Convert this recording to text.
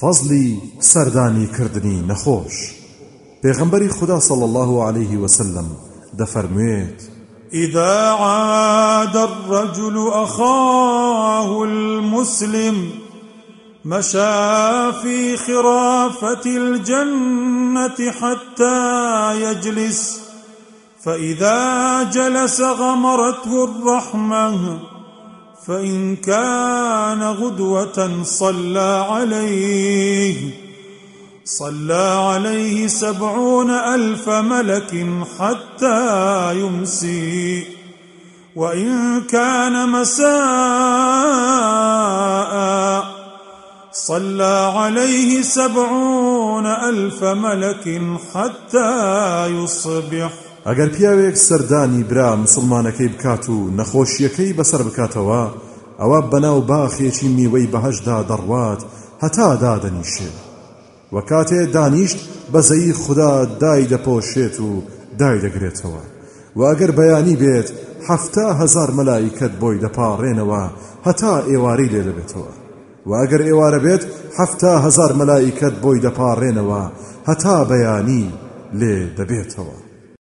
فەزلی سەردانی کردنی نەخۆش پێغەمبەری خدا صلى الله عليه وسلم دەفەرموێت إذا عاد الرجل أخاه المسلم مشى في خرافة الجنة حتى يجلس فإذا جلس غمرته الرحمة فإن كان غدوة صلى عليه صلى عليه سبعون ألف ملك حتى يمسي. وإن كان مساء صلى عليه سبعون ألف ملك حتى يصبح. ئەگەر پیاوێک سەردانی برا مسلمانەکەی بکات و نەخۆشیەکەی بەسەر بکاتەوە ئەوە بەناو باخێکی میوەی بەهشدا دەڕوات هەتا دادەنیشێ. وە کاتێ دانیشت بەزەی خوددا دای دەپۆشێت و دای دەگرێتەوە. و ئەگەر بەیانی بێت هەفتا هزار مەلایکت بۆی دەپاڕێنەوە هەتا ئێواری لێ دەبێتەوە. و ئەگەر ئێوارە بێت هەفتا هزار مەلایکت بۆی دەپاڕێنەوە هەتا بەیانی لێ دەبێتەوە.